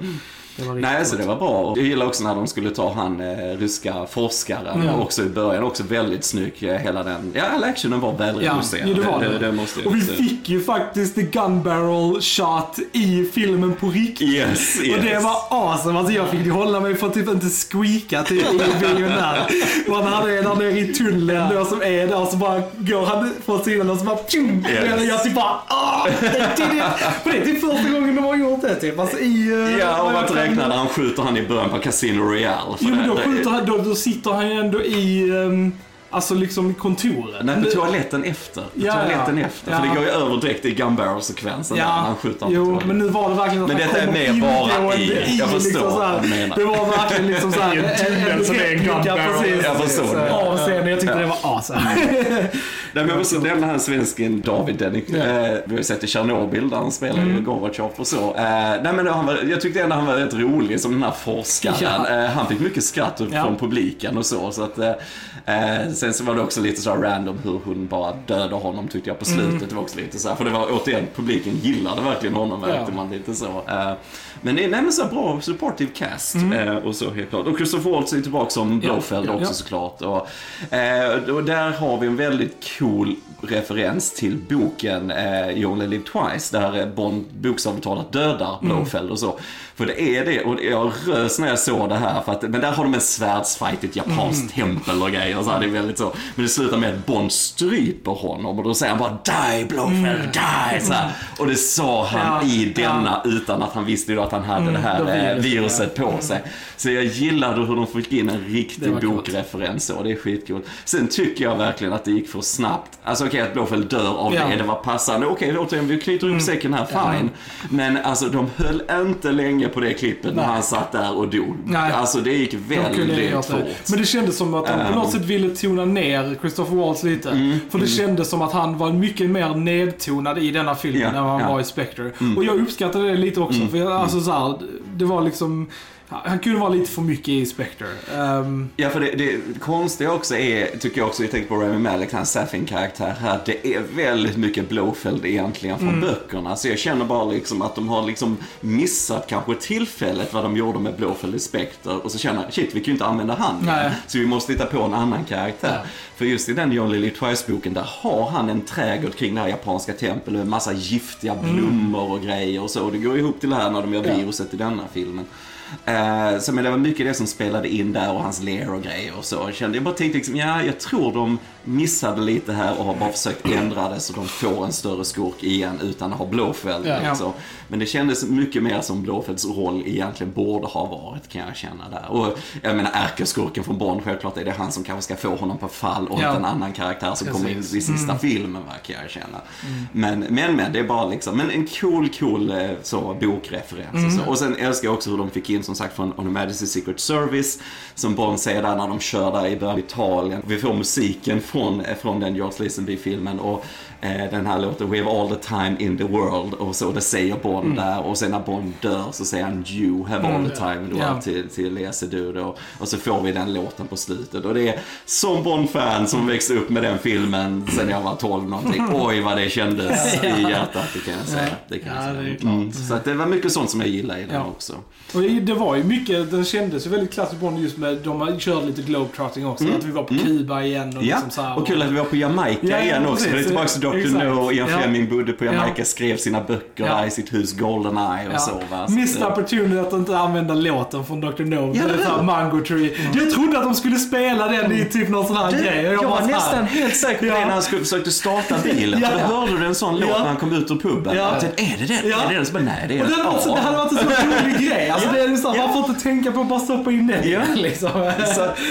Det Nej, så det coolt. var bra. Och Jag gillar också när de skulle ta han eh, ryska forskaren Ja. också i början. Också väldigt snygg. eh, Hela den, ja, all actionen var Ja, välregisserad. jo, det var det. det, det jag Och vi fick ju faktiskt the gun barrel shot i filmen på riktigt. Yes, yes. Och det var awesome. Alltså jag fick ju hålla mig för att typ inte squeaka typ i bion där. Och han hade en där nere i tunneln då som är där och så bara går han från sidan och så bara tjum! Yes. Och jag typ bara ah! Det, det, det. Det är typ första gången de har gjort det typ. Alltså i... eh, Ja, vad man det? när han skjuter han i början på Casino Royale. Jo men då, skjuter han, då, då sitter han ju ändå i... ehm, Alltså liksom i kontoret. Nej, på toaletten efter. På Ja, toaletten ja. efter. Ja. För det går ju över direkt i gun barrel-sekvensen där när han skjuter jo, men nu var det verkligen att Men han detta är kommer mer bara ingående i- jag förstår här. vad du menar. Det var verkligen liksom såhär, I en tunnel som är en replika, precis. Jag förstår. Av scenen, jag tyckte Ja. det var awesome. Nej, men jag måste nämna han svensken David Dennik. Ja. Eh, vi har ju sett i Tjernobyl där han spelar ju Gorbatjov och så. Eh, nej, men han var, jag tyckte ändå han var rätt rolig som den här forskaren. Ja. Eh, han fick mycket skratt Ja. från publiken och så. så att, eh, eh, sen så var det också lite så här random hur hon bara dödade honom tyckte jag på slutet. Det var också lite så här, för det var återigen, publiken gillade verkligen honom märkte Ja. man lite så. Men det är men så bra supportive cast eh, och så helt klart. Och Christopher Waltz är tillbaka som Ja, Blofeld ja, också ja. såklart. Och, eh, och där har vi en väldigt cool referens till boken eh, You Only Live Twice, där Bond bokstavligt talat dödar Mm. Blofeld och så. För det är det, och jag rös när jag såg det här, för att, men där har de en svärdsfight i ett japanskt Mm. tempel och grejer, så här, det är väldigt så. Men det slutar med att Bond stryper honom och då säger han bara Die Blofeld, die! Så här. Och det sa han Mm. Ja, i denna utan att han visste att han hade det här det eh, viruset, viruset på sig. Så jag gillade hur de fick in en riktig bokreferens och det är skitcoolt. Sen tycker jag verkligen att det gick för snabbt. Alltså okej att Blåfält dör av Ja. det, det var passande. Okej, återigen vi knyter upp säcken här, fine. Men alltså de höll inte länge på det klippet när Nej. han satt där och dog. Nej. Alltså det gick De väldigt göra fort. Men det kändes som att de på något sätt ville tona ner Christopher Waltz lite. Mm, För det kändes som att han var mycket mer nedtonad i denna filmen Ja, än vad han ja. Mm. var i Spectre. Och jag uppskattade det lite också. För jag, alltså så här, det var liksom... Han kunde vara lite för mycket i Spectre. Ehm, Ja, för det, det konstiga också är, tycker jag också, jag tänker på Rami Malek, hans Safin-karaktär här, det är väldigt mycket Blåfeld egentligen från böckerna. Så jag känner bara liksom att de har liksom missat kanske tillfället vad de gjorde med Blåfeld i Spectre och så känner jag, shit, vi kan ju inte använda han. Nej. Så vi måste hitta på en annan karaktär. Ja. För just i den John Lily Twice-boken, där har han en trädgård kring det här japanska templet med massa giftiga blommor och grejer och så. Och det går ihop till det här när de gör Ja. viruset i denna filmen. Eh, så men det var mycket det som spelade in där och hans ler och grejer och så. Jag, kände, jag bara tänkte liksom, ja, jag tror de missade lite här och har bara försökt ändra det så de får en större skurk igen utan att ha Blåfält. Ja. Alltså. Men det kändes mycket mer som Blåfälts roll egentligen borde ha varit, kan jag känna där. Och jag menar, ärkeskurken från Bond, självklart är det han som kanske ska få honom på fall och Ja. inte en annan karaktär som kommer in i Precis. Mm. sista filmen, va, kan jag känna. Men, men, men, det är bara liksom, men en cool, cool eh, så, bokreferens och Mm. så. Och sen älskar jag också hur de fick in, som sagt, från On Her Majesty's Secret Service, som Bond säger där när de kör där i början av Italien. Vi får musiken från, från den George Lazenby-filmen. Och den här låten We have all the time in the world och så, det säger Bond Mm. där och sen när Bond dör så säger han You have all the time in the world Ja. till, till Lesedude och, och så får vi den låten på slutet och det är som Bond-fan som växte upp med den filmen sen jag var 12 någonting. Oj vad det kändes i hjärtat, det kan jag säga. Det kan jag Ja, säga. det är klart. Mm, så det var mycket sånt som jag gillade i den Ja. också. och det var ju mycket, den kändes ju väldigt klassisk Bond just med, de körde lite globetrotting också. Att vi var på Kuba igen och Mm. Ja, liksom så här, och kul att vi var på Jamaica Ja, ja, igen också. precis. Det är tillbaka till Dr. Exakt. No och Ian. Fleming bodde på Jamaica, Ja. skrev sina böcker där i sitt hus Goldeneye och Ja. så. Va? Så Missed att, opportunity att inte använda låten från Dr. No. Ja, det är så? Mango Tree. Jag trodde att de skulle spela den i typ någon sån här Du, grej. jag bara var så nästan helt säker på det när han skulle, försökte starta bilen. Ja, För då hörde du en sån låt när han kom ut ur puben. Ja. Jag tänkte, är det den? Är det den? Så bara, nej, det är Och det den. så- Ja. det hade varit en så rolig grej. Alltså, det är så Ja. Man får inte tänka på att bara stoppa in den. Ja. Liksom.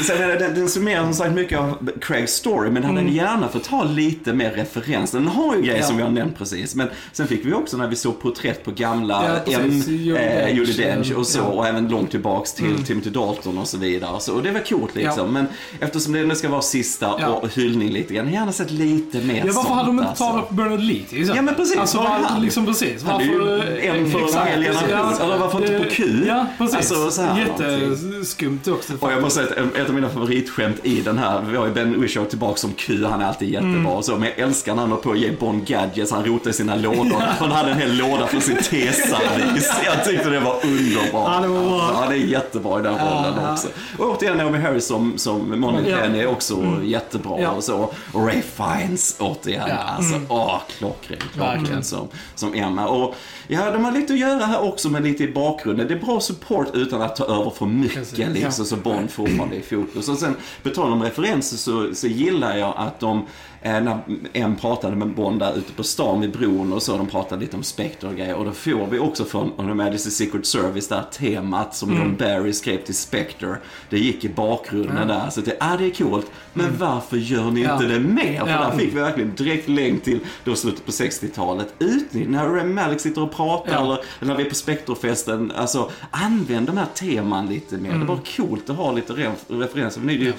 Så, det, den, den summerar som sagt mycket av Craigs story, men han hade gärna fått ha lite mer referens. Den har ju grejer Mm. Ja. som vi har nämnt precis, men sen fick vi också när vi såg porträtt på gamla Ja, M, eh, Judi Dench och så, ja. Mm. och även långt tillbaks till Timothy Dalton och så vidare. Så, och det var coolt liksom, Ja. men eftersom det nu ska vara sista Ja. och hyllning lite grann, gärna sett lite mer Ja, varför sånt, hade de inte alltså. tagit Bernard Lee till exempel? Ja, men precis. Alltså, Var han? liksom precis. Är ju Varför, en för en exakt. hel generation. Eller varför inte på Q? Ja, precis. Alltså, så här någonting. Jätteskumt också. Och jag måste säga att ett av mina favoritskämt i den här, vi har ju Ben Whishaw tillbaka som Q, han är alltid jättebra Mm. och så, men jag älskar när han håller på att ge Bond gadgets, han rotar i sina lådor. Han hade en hel låda för sin teservice. Jag tyckte det var underbart. Ja, det var bra. Ja, det är jättebra i den rollen också. Och återigen Naomi Harris som, som Monica Ja. Är också jättebra. Ja. Och, så. Ray Fiennes återigen. Ja. Alltså, åh, klockren, klockren Verkligen. som, som Emma. Och ja, de har lite att göra här också med lite i bakgrunden. Det är bra support utan att ta över för mycket Precis, liksom, så Bond fortfarande är i fokus. Och sen, på tal om referenser så, så gillar jag att de när en pratade med Bond där ute på stan vid bron och så, de pratade lite om Spectre och grejer. Och då får vi också från Majesty's Secret Service där temat som John Barry skrev till Spectre. Det gick i bakgrunden där. Så det, ah, det är coolt. Men varför gör ni Ja. inte det mer? För Ja. där fick vi verkligen direkt länk till då slutet på 60-talet. Utnyttja när Rami Malek sitter och pratar Ja. eller, när vi är på Spectrefesten. Alltså, använd de här teman lite mer. Det är bara coolt att ha lite re- referenser. För nu är det ju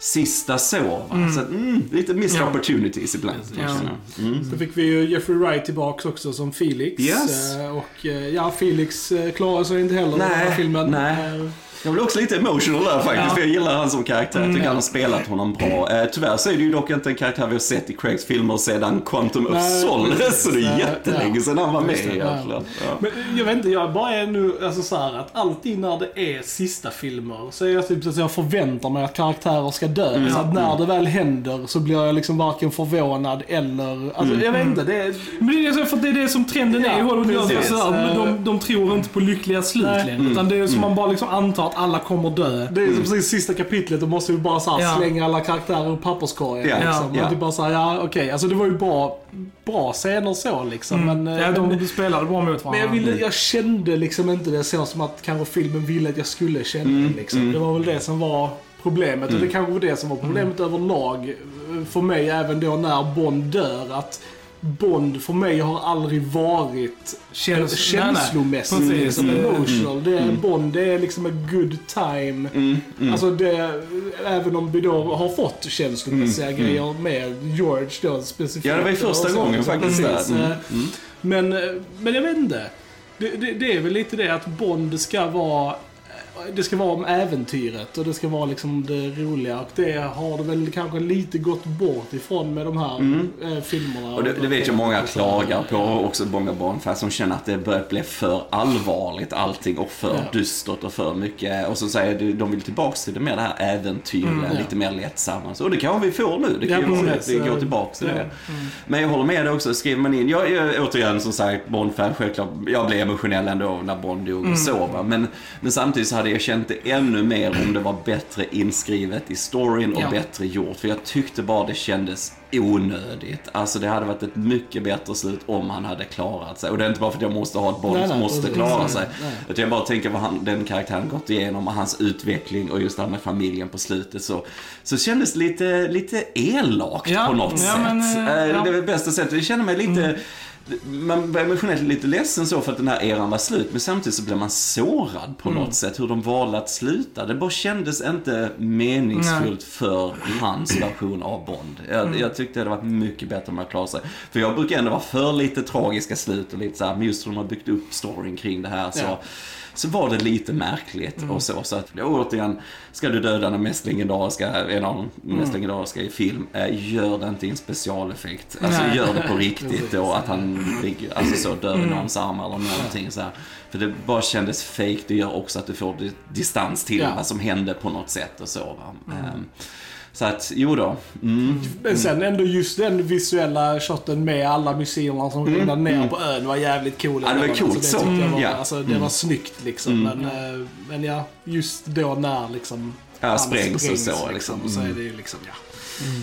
sista så, va? Så att, mm, lite missed Ja. opportunities ibland. Ja. Mm. Så fick vi ju Jeffrey Wright tillbaks också som Felix. Yes. Eh, Och eh, ja, Felix eh, klarar sig inte heller i den här filmen. nej. Jag blir också lite emotional där faktiskt, Ja. för jag gillar han som karaktär. Jag tycker ja. han har spelat honom bra. Eh, tyvärr så är det ju dock inte en karaktär vi har sett i Craigs filmer sedan Quantum of Solace, så det är jättelänge ja. sedan han var med egentligen. Ja. Men jag vet inte, jag bara är nu alltså så här att alltid när det är sista filmer så är jag typ så att jag förväntar mig att karaktärer ska dö. Mm. Så att när det väl händer så blir jag liksom varken förvånad eller, alltså Mm. jag vet inte, det är... Men det är för det är det som trenden är i Hollywood men Eh. de, de tror inte på lyckliga slut längre. Utan det är som man bara liksom antar att alla kommer dö. Det är som precis sista kapitlet, då måste vi bara så här Ja. slänga alla karaktärer ur papperskorgen. Ja, Liksom. ja. Och typ bara såhär, ja okej, alltså det var ju bra, bra scener så liksom. Men, eh, Ja, men, de spelade bra mot varandra. men jag, ville, jag kände liksom inte det så som att kanske filmen ville att jag skulle känna det. Liksom. Det var väl det som var problemet. Och det kanske var det som var problemet överlag eh, för mig även då när Bond dör. Att Bond för mig har aldrig varit Käns- känslomässigt nej, nej. Liksom Mm. emotional. Det är Bond, det är liksom a good time. Alltså det, även om vi då har fått känslomässiga grejer med George då specifikt. Ja, det var ju första gången faktiskt. Mm, Men, eh, men jag vet inte. Det, det, det är väl lite det att Bond ska vara det ska vara om äventyret och det ska vara liksom det roliga och det har det väl kanske lite gått bort ifrån med de här eh, filmerna. Mm. Och det, det vet jag många klagar på, också många barnfans som känner att det börjar bli för allvarligt allting och för Ja. dystert och för mycket. Och så säger de, de vill tillbaks till det mer det här äventyriga, Mm, ja. lite mer lättsamma. Och det kanske vi får nu, det kan Ja, ju vara att vi går tillbaks till Ja. det. Men jag håller med dig också, skriver man in, jag är återigen som sagt Bond-fan självklart, jag blev emotionell ändå när Bond dog och så. Men, men samtidigt så hade jag känt det ännu mer om det var bättre inskrivet i storyn och Ja. bättre gjort. För jag tyckte bara det kändes onödigt. Alltså det hade varit ett mycket bättre slut om han hade klarat sig. Och det är inte bara för att jag måste ha ett Nej, som måste klara Nej, sig. nej. Utan jag bara tänker vad han, den karaktären gått igenom och hans utveckling och just det här med familjen på slutet. Så, så kändes lite, lite elakt Ja, på något ja, sätt. men, eh, Eh, ja. Det är väl bästa sättet. Jag känner mig lite man blir emotionellt lite ledsen så för att den här eran var slut, men samtidigt så blir man sårad på Mm. något sätt hur de valde att sluta. Det bara kändes inte meningsfullt för hans version av Bond. Jag, Mm. jag tyckte det hade varit mycket bättre om man klarade sig. För jag brukar ändå vara för lite tragiska slut och lite så här, men just hur de har byggt upp storyn kring det här så Ja. Så var det lite märkligt Mm. och så. Så att, återigen, ska du döda den mest legendariska, en av de Mm. mest legendariska i film, eh, gör det inte i en specialeffekt. Alltså Nej. gör det på riktigt då, att han ligger, alltså så dör Mm. i någons arm eller någonting så här. För det bara kändes fake. det gör också att du får di- distans till Ja. vad som hände på något sätt och så. Va? Mm. Så att, jo då. Mm. Men sen ändå just den visuella shoten med alla missilerna som rinner ner på ön var jävligt cool. Mm. Ja, det var Alltså, coolt det så. tyckte Jag var, Ja. alltså, det var snyggt liksom. Men, eh, men ja, just då när liksom Ja, sprängs och så, liksom. Så är det ju liksom, ja.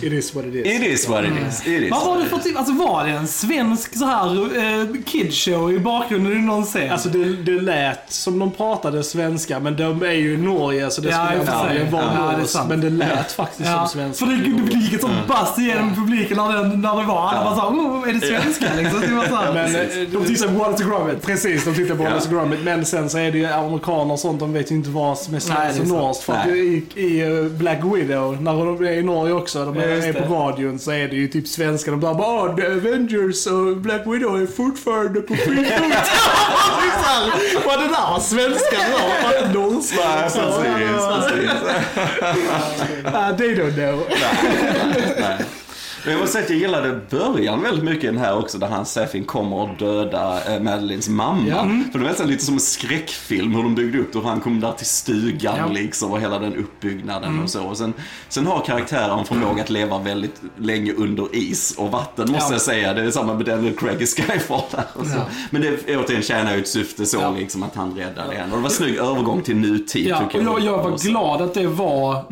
It is what it is. It is what it is. It is Vad var det för typ, alltså var det en svensk så här eh, kidshow i bakgrunden i någon scen? Alltså det, det lät som de pratade svenska, men de är ju i Norge så det Ja, skulle i och för antagligen vara Ja, det är norskt. sant. Men det lät faktiskt Ja, som svenska. för det, det gick ett sånt bast igenom publiken när det, när det var. Alla bara såhär, oh, är det svenska liksom? Det var så här, Men eh, de tittar på Wallace Gromit. Precis, de tittar på Ja. Wallace Gromit. Men sen så är det ju amerikaner och sånt, de vet ju inte vad som är Nej, svenskt det är och norskt. För att Nej. i, i eh, Black Widow, när de är i Norge också, de Ja, är, det. på radion så är det ju typ svenska. De bara bara "Ah, The Avengers och Black Widow är fortfarande på fri fot. Vad det där var svenska då? Var det norska? Nej, precis, precis. They don't know. Nej. Jag måste säga att jag gillade början väldigt mycket i den här också, där han Sefin kommer och dödar eh, Madeleines mamma. Ja. För det var nästan lite som en skräckfilm hur de byggde upp det, hur han kom där till stugan Ja. liksom och hela den uppbyggnaden och så. Och sen, sen har karaktären förmåga att leva väldigt länge under is och vatten måste Ja. jag säga. Det är samma med Daniel Craig i Skyfall där och så. Men det återigen tjänar ju ett syfte så liksom att han räddar det. Och det var en snygg övergång till nutid Ja, och tycker jag, jag var Och glad att det var, eh,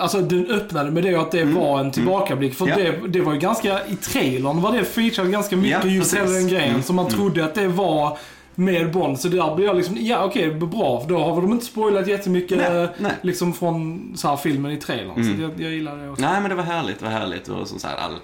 alltså den öppnade med det att det var en tillbakablick. För Ja. det, det var ju ganska, i trailern var det featured ganska mycket Ja, just hela den grejen. Mm, Så man trodde att det var med Bond. Så där blev jag liksom, ja okej, bra. För då har de inte spoilat jättemycket Nej, eh, nej. liksom från så här, filmen i trailern. Så jag, jag gillar det också. Nej men det var härligt, det var härligt och som sagt all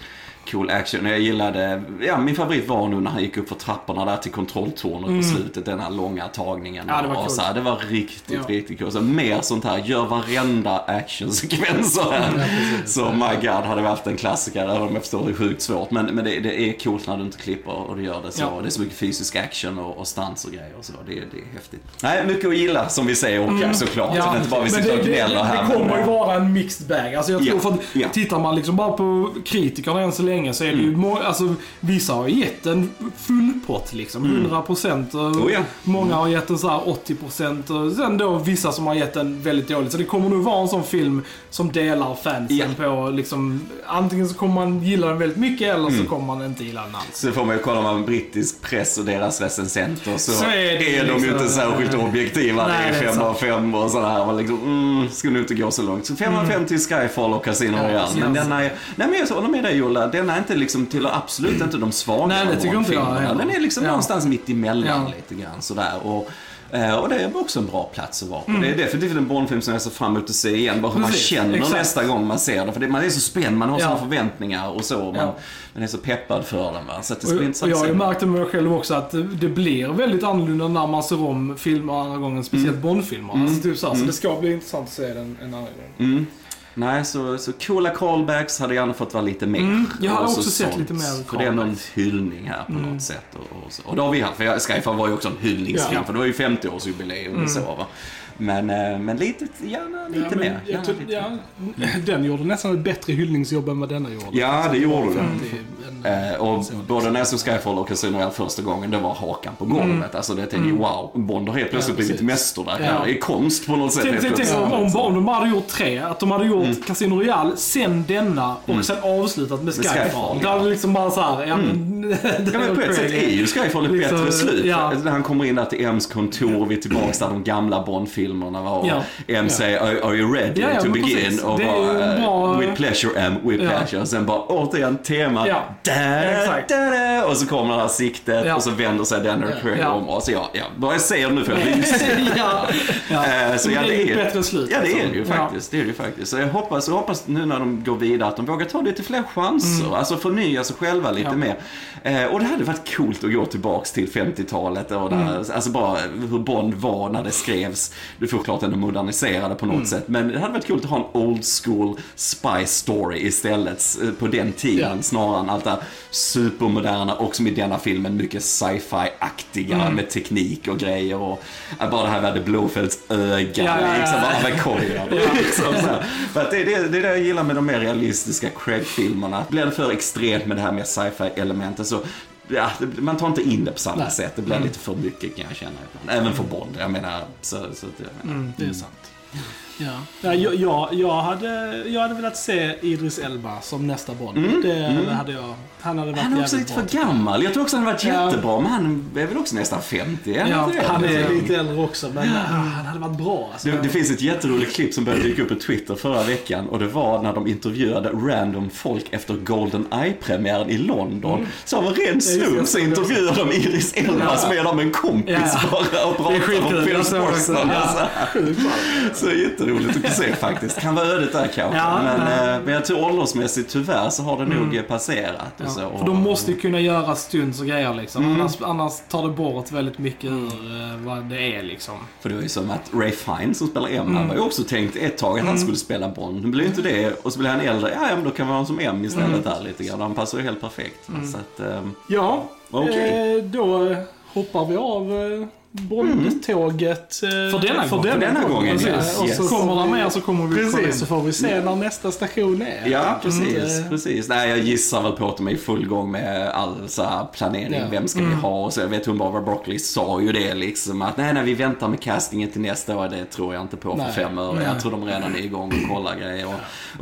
cool action. Jag gillade, ja min favorit var nog när han gick upp för trapporna där till kontrolltornet på slutet, den här långa tagningen. Mm. Ja, det var och så här, det var riktigt, Ja. riktigt coolt. Så mer sånt här, gör varenda actionsekvenser här. så my god, hade vi haft en klassiker, även om jag förstår det är sjukt svårt. Men, men det, det är coolt när du inte klipper och du gör det så. Ja. Det är så mycket fysisk action och, och stans och grejer och så. Det, det är häftigt. Nej, mycket att gilla som vi säger och såklart. Ja, det är inte bara vi sitter och gnäller här. det kommer ju vara en mixed bag. Alltså jag tror Ja, för att ja. tittar man liksom bara på kritikerna än så länge så är det Mm. ju må, alltså, vissa har gett en full pott liksom. 100% och Oh ja. många har gett en så här 80% och sen då vissa som har gett en väldigt dåligt. Så det kommer nog vara en sån film som delar fansen Ja. på liksom, antingen så kommer man gilla den väldigt mycket eller Mm. så kommer man inte gilla den alls. Så får man ju kolla med brittisk press och deras recensenter så, Så är det är de ju liksom. inte särskilt objektiva. Nej, det är är fem av sant. fem och sådär. Man liksom, mm, skulle nog inte gå så långt. Så fem av fem till Skyfall och Casino Royale. Men denna är, nej men jag håller med dig Jolla, denna är inte liksom till absolut inte de svaga Nej, det tycker inte jag heller. Den är liksom Ja. någonstans mitt emellan Ja. lite grann sådär. Och, eh, och det är också en bra plats att vara på. Mm. Det är definitivt en Bondfilm som jag ser fram emot att se igen. Bara hur man känner exakt. nästa gång man ser den. För det, man är så spänd, man har Ja. sådana förväntningar och så. Man, Ja. man är så peppad för den. Va? Så att det Och, och jag har ju märkt det med mig själv också att det blir väldigt annorlunda när man ser om filmer andra gången, speciellt Bond-filmer. Alltså, typ så, här, så det ska bli intressant att se den en annan gång. Mm. Nej, så, så coola callbacks hade gärna fått vara lite mer. Mm, jag så också sett lite mer För det är callbacks. hyllning här på något sätt. Och, och, så. och det har vi haft, för Skyfall var ju också en hyllningsfilm, Ja. för det var ju 50-årsjubileum och så. Va? Men, eh, men lite, gärna lite Ja, mer. Gärna tror- lite. ja, den gjorde nästan ett bättre hyllningsjobb än vad denna gjorde. Ja, det gjorde den. Eh, och både när jag såg Skyfall och Casino första gången, det var hakan på golvet. Alltså det tänkte jag, wow, Bond har helt plötsligt Ja, blivit precis. mästerverk Ja. I konst på något sätt Tänk, om, om de hade gjort tre. Att de hade gjort Casino Royale, sen denna och sen avslutat med Skyfall. Skyfall, Det ja. hade liksom bara såhär, ja men... Ja, men på ett sätt är ju Skyfall ett Liksom, bättre slut. ja. När han kommer in där till M's kontor, vi är tillbaka där de gamla Bond-filmerna var. Ja. M säger are, are you ready Ja, ja, to begin? precis. Och bara, en bra- eh, with pleasure M, with Ja. pleasure. Och sen bara återigen tema. Ja. Da, da, da, och så kommer det här siktet Ja. och så vänder sig Craig Ja. om. Och så ja, ja, bara jag ser det nu för jag ja, ja. Eh, Så ja, det är bättre slut. Ja, det är det ju Ja. faktiskt. Det är det ju faktiskt. Så jag hoppas, jag hoppas nu när de går vidare att de vågar ta lite fler chanser. Alltså förnya sig själva lite Mm. Ja. mer. Eh, och det hade varit coolt att gå tillbaks till 50-talet och där, Mm. alltså bara hur Bond var när det skrevs. Du får klart ändå modernisera det på något Mm. sätt. Men det hade varit coolt att ha en old school spy story istället eh, på den tiden. Ja. Snarare än allt det här supermoderna och som i denna filmen mycket sci-fi-aktiga Mm. med teknik och grejer. Och eh, bara det här med Blåfälts öga. Ja, ja, ja, liksom, ja. bara med korgar. liksom, så att det, det är det jag gillar med de mer realistiska Craig-filmerna. Blir det för extremt med det här med sci-fi-elementet så Ja, man tar inte in det på samma Nej. sätt. Det blir lite för mycket kan jag känna. ibland. Även för Bond. Jag menar, så, så att jag menar. Mm. Det är sant. Ja. Ja, jag, jag, jag, hade, jag hade velat se Idris Elba som nästa Bond. Det hade jag. Han hade varit Han är också lite för gammal. Jag tror också han hade varit Ja. jättebra, men han är väl också nästan 50? Är han Ja, det? Han är Liksom. lite äldre också, men ah, han hade varit bra. Alltså. Det, det finns ett jätteroligt klipp som började dyka upp på Twitter förra veckan och det var när de intervjuade random folk efter Golden Eye-premiären i London. Så av en ren slump så intervjuade de Iris Elba Ja. som är där med en kompis Ja. bara och pratar om. Pierce. Brosnan. Ja. Alltså. Så jätteroligt att se faktiskt. Kan vara ödet där kanske. Ja, men, ja. eh, men jag tror åldersmässigt tyvärr så har det nog eh, passerat. Och så. Ja, för de måste ju kunna göra stunds och grejer liksom. Mm. Annars, annars tar det bort väldigt mycket ur eh, vad det är liksom. För det var ju som att Ray Fiennes som spelar M, Mm. han var ju också tänkt ett tag att han skulle spela Bond. Nu blev ju inte det och så blev han äldre. Ja, men då kan vi ha honom som M istället Mm. där lite grann. Han passar ju helt perfekt. Så att, ehm, Ja, Okej. eh, då hoppar vi av eh, Bondtåget. eh, För denna för gång. denna, För denna gången. gången, Precis. yes, Och yes. så Kommer det mer så kommer vi kolla Precis, in. så får vi se när nästa station är. Ja, precis. Mm. precis. Nej, jag gissar väl på att de är i full gång med all så planering. Ja. Vem ska vi ha? Och så, jag vet hon Barbara Broccoli sa ju det liksom att nej, nej, vi väntar med castingen till nästa år. Det tror jag inte på för Nej. fem öre. Jag tror de redan är igång och kollar grejer. Och,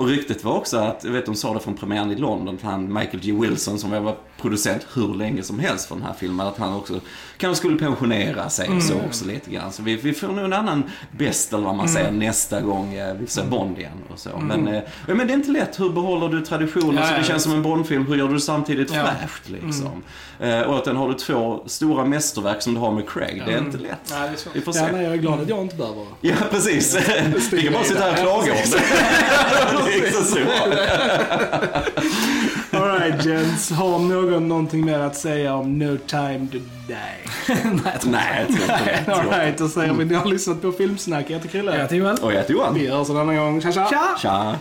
och ryktet var också att, jag vet de sa det från premiären i London, att han Michael G. Wilson som var producent hur länge som helst för den här filmen, att han också kanske skulle pensionera sig och så också lite grann. Så vi, vi får nog en annan bäst eller vad man säger nästa gång eh, vi ser Bond igen och så. Men, eh, ja, men det är inte lätt. Hur behåller du traditionen Ja, så det ja, känns som en Bondfilm? Hur gör du det samtidigt Ja. fräscht liksom? Eh, och att den har du två stora mästerverk som du har med Craig. Det är inte lätt. Nej, det. Vi får Ja, se. nej, jag är glad att jag inte behöver. Ja, precis. Vi kan bara sitta här och klaga om det. det är inte så. Alright gents, har någon någonting mer att säga om No time to die? Nej, jag tror inte det. Alright, då säger vi ni har lyssnat på Filmsnack. Jag heter Chrille. Jag heter Joel. Och jag heter Johan. Vi hörs en annan gång. Tja tja! Tja.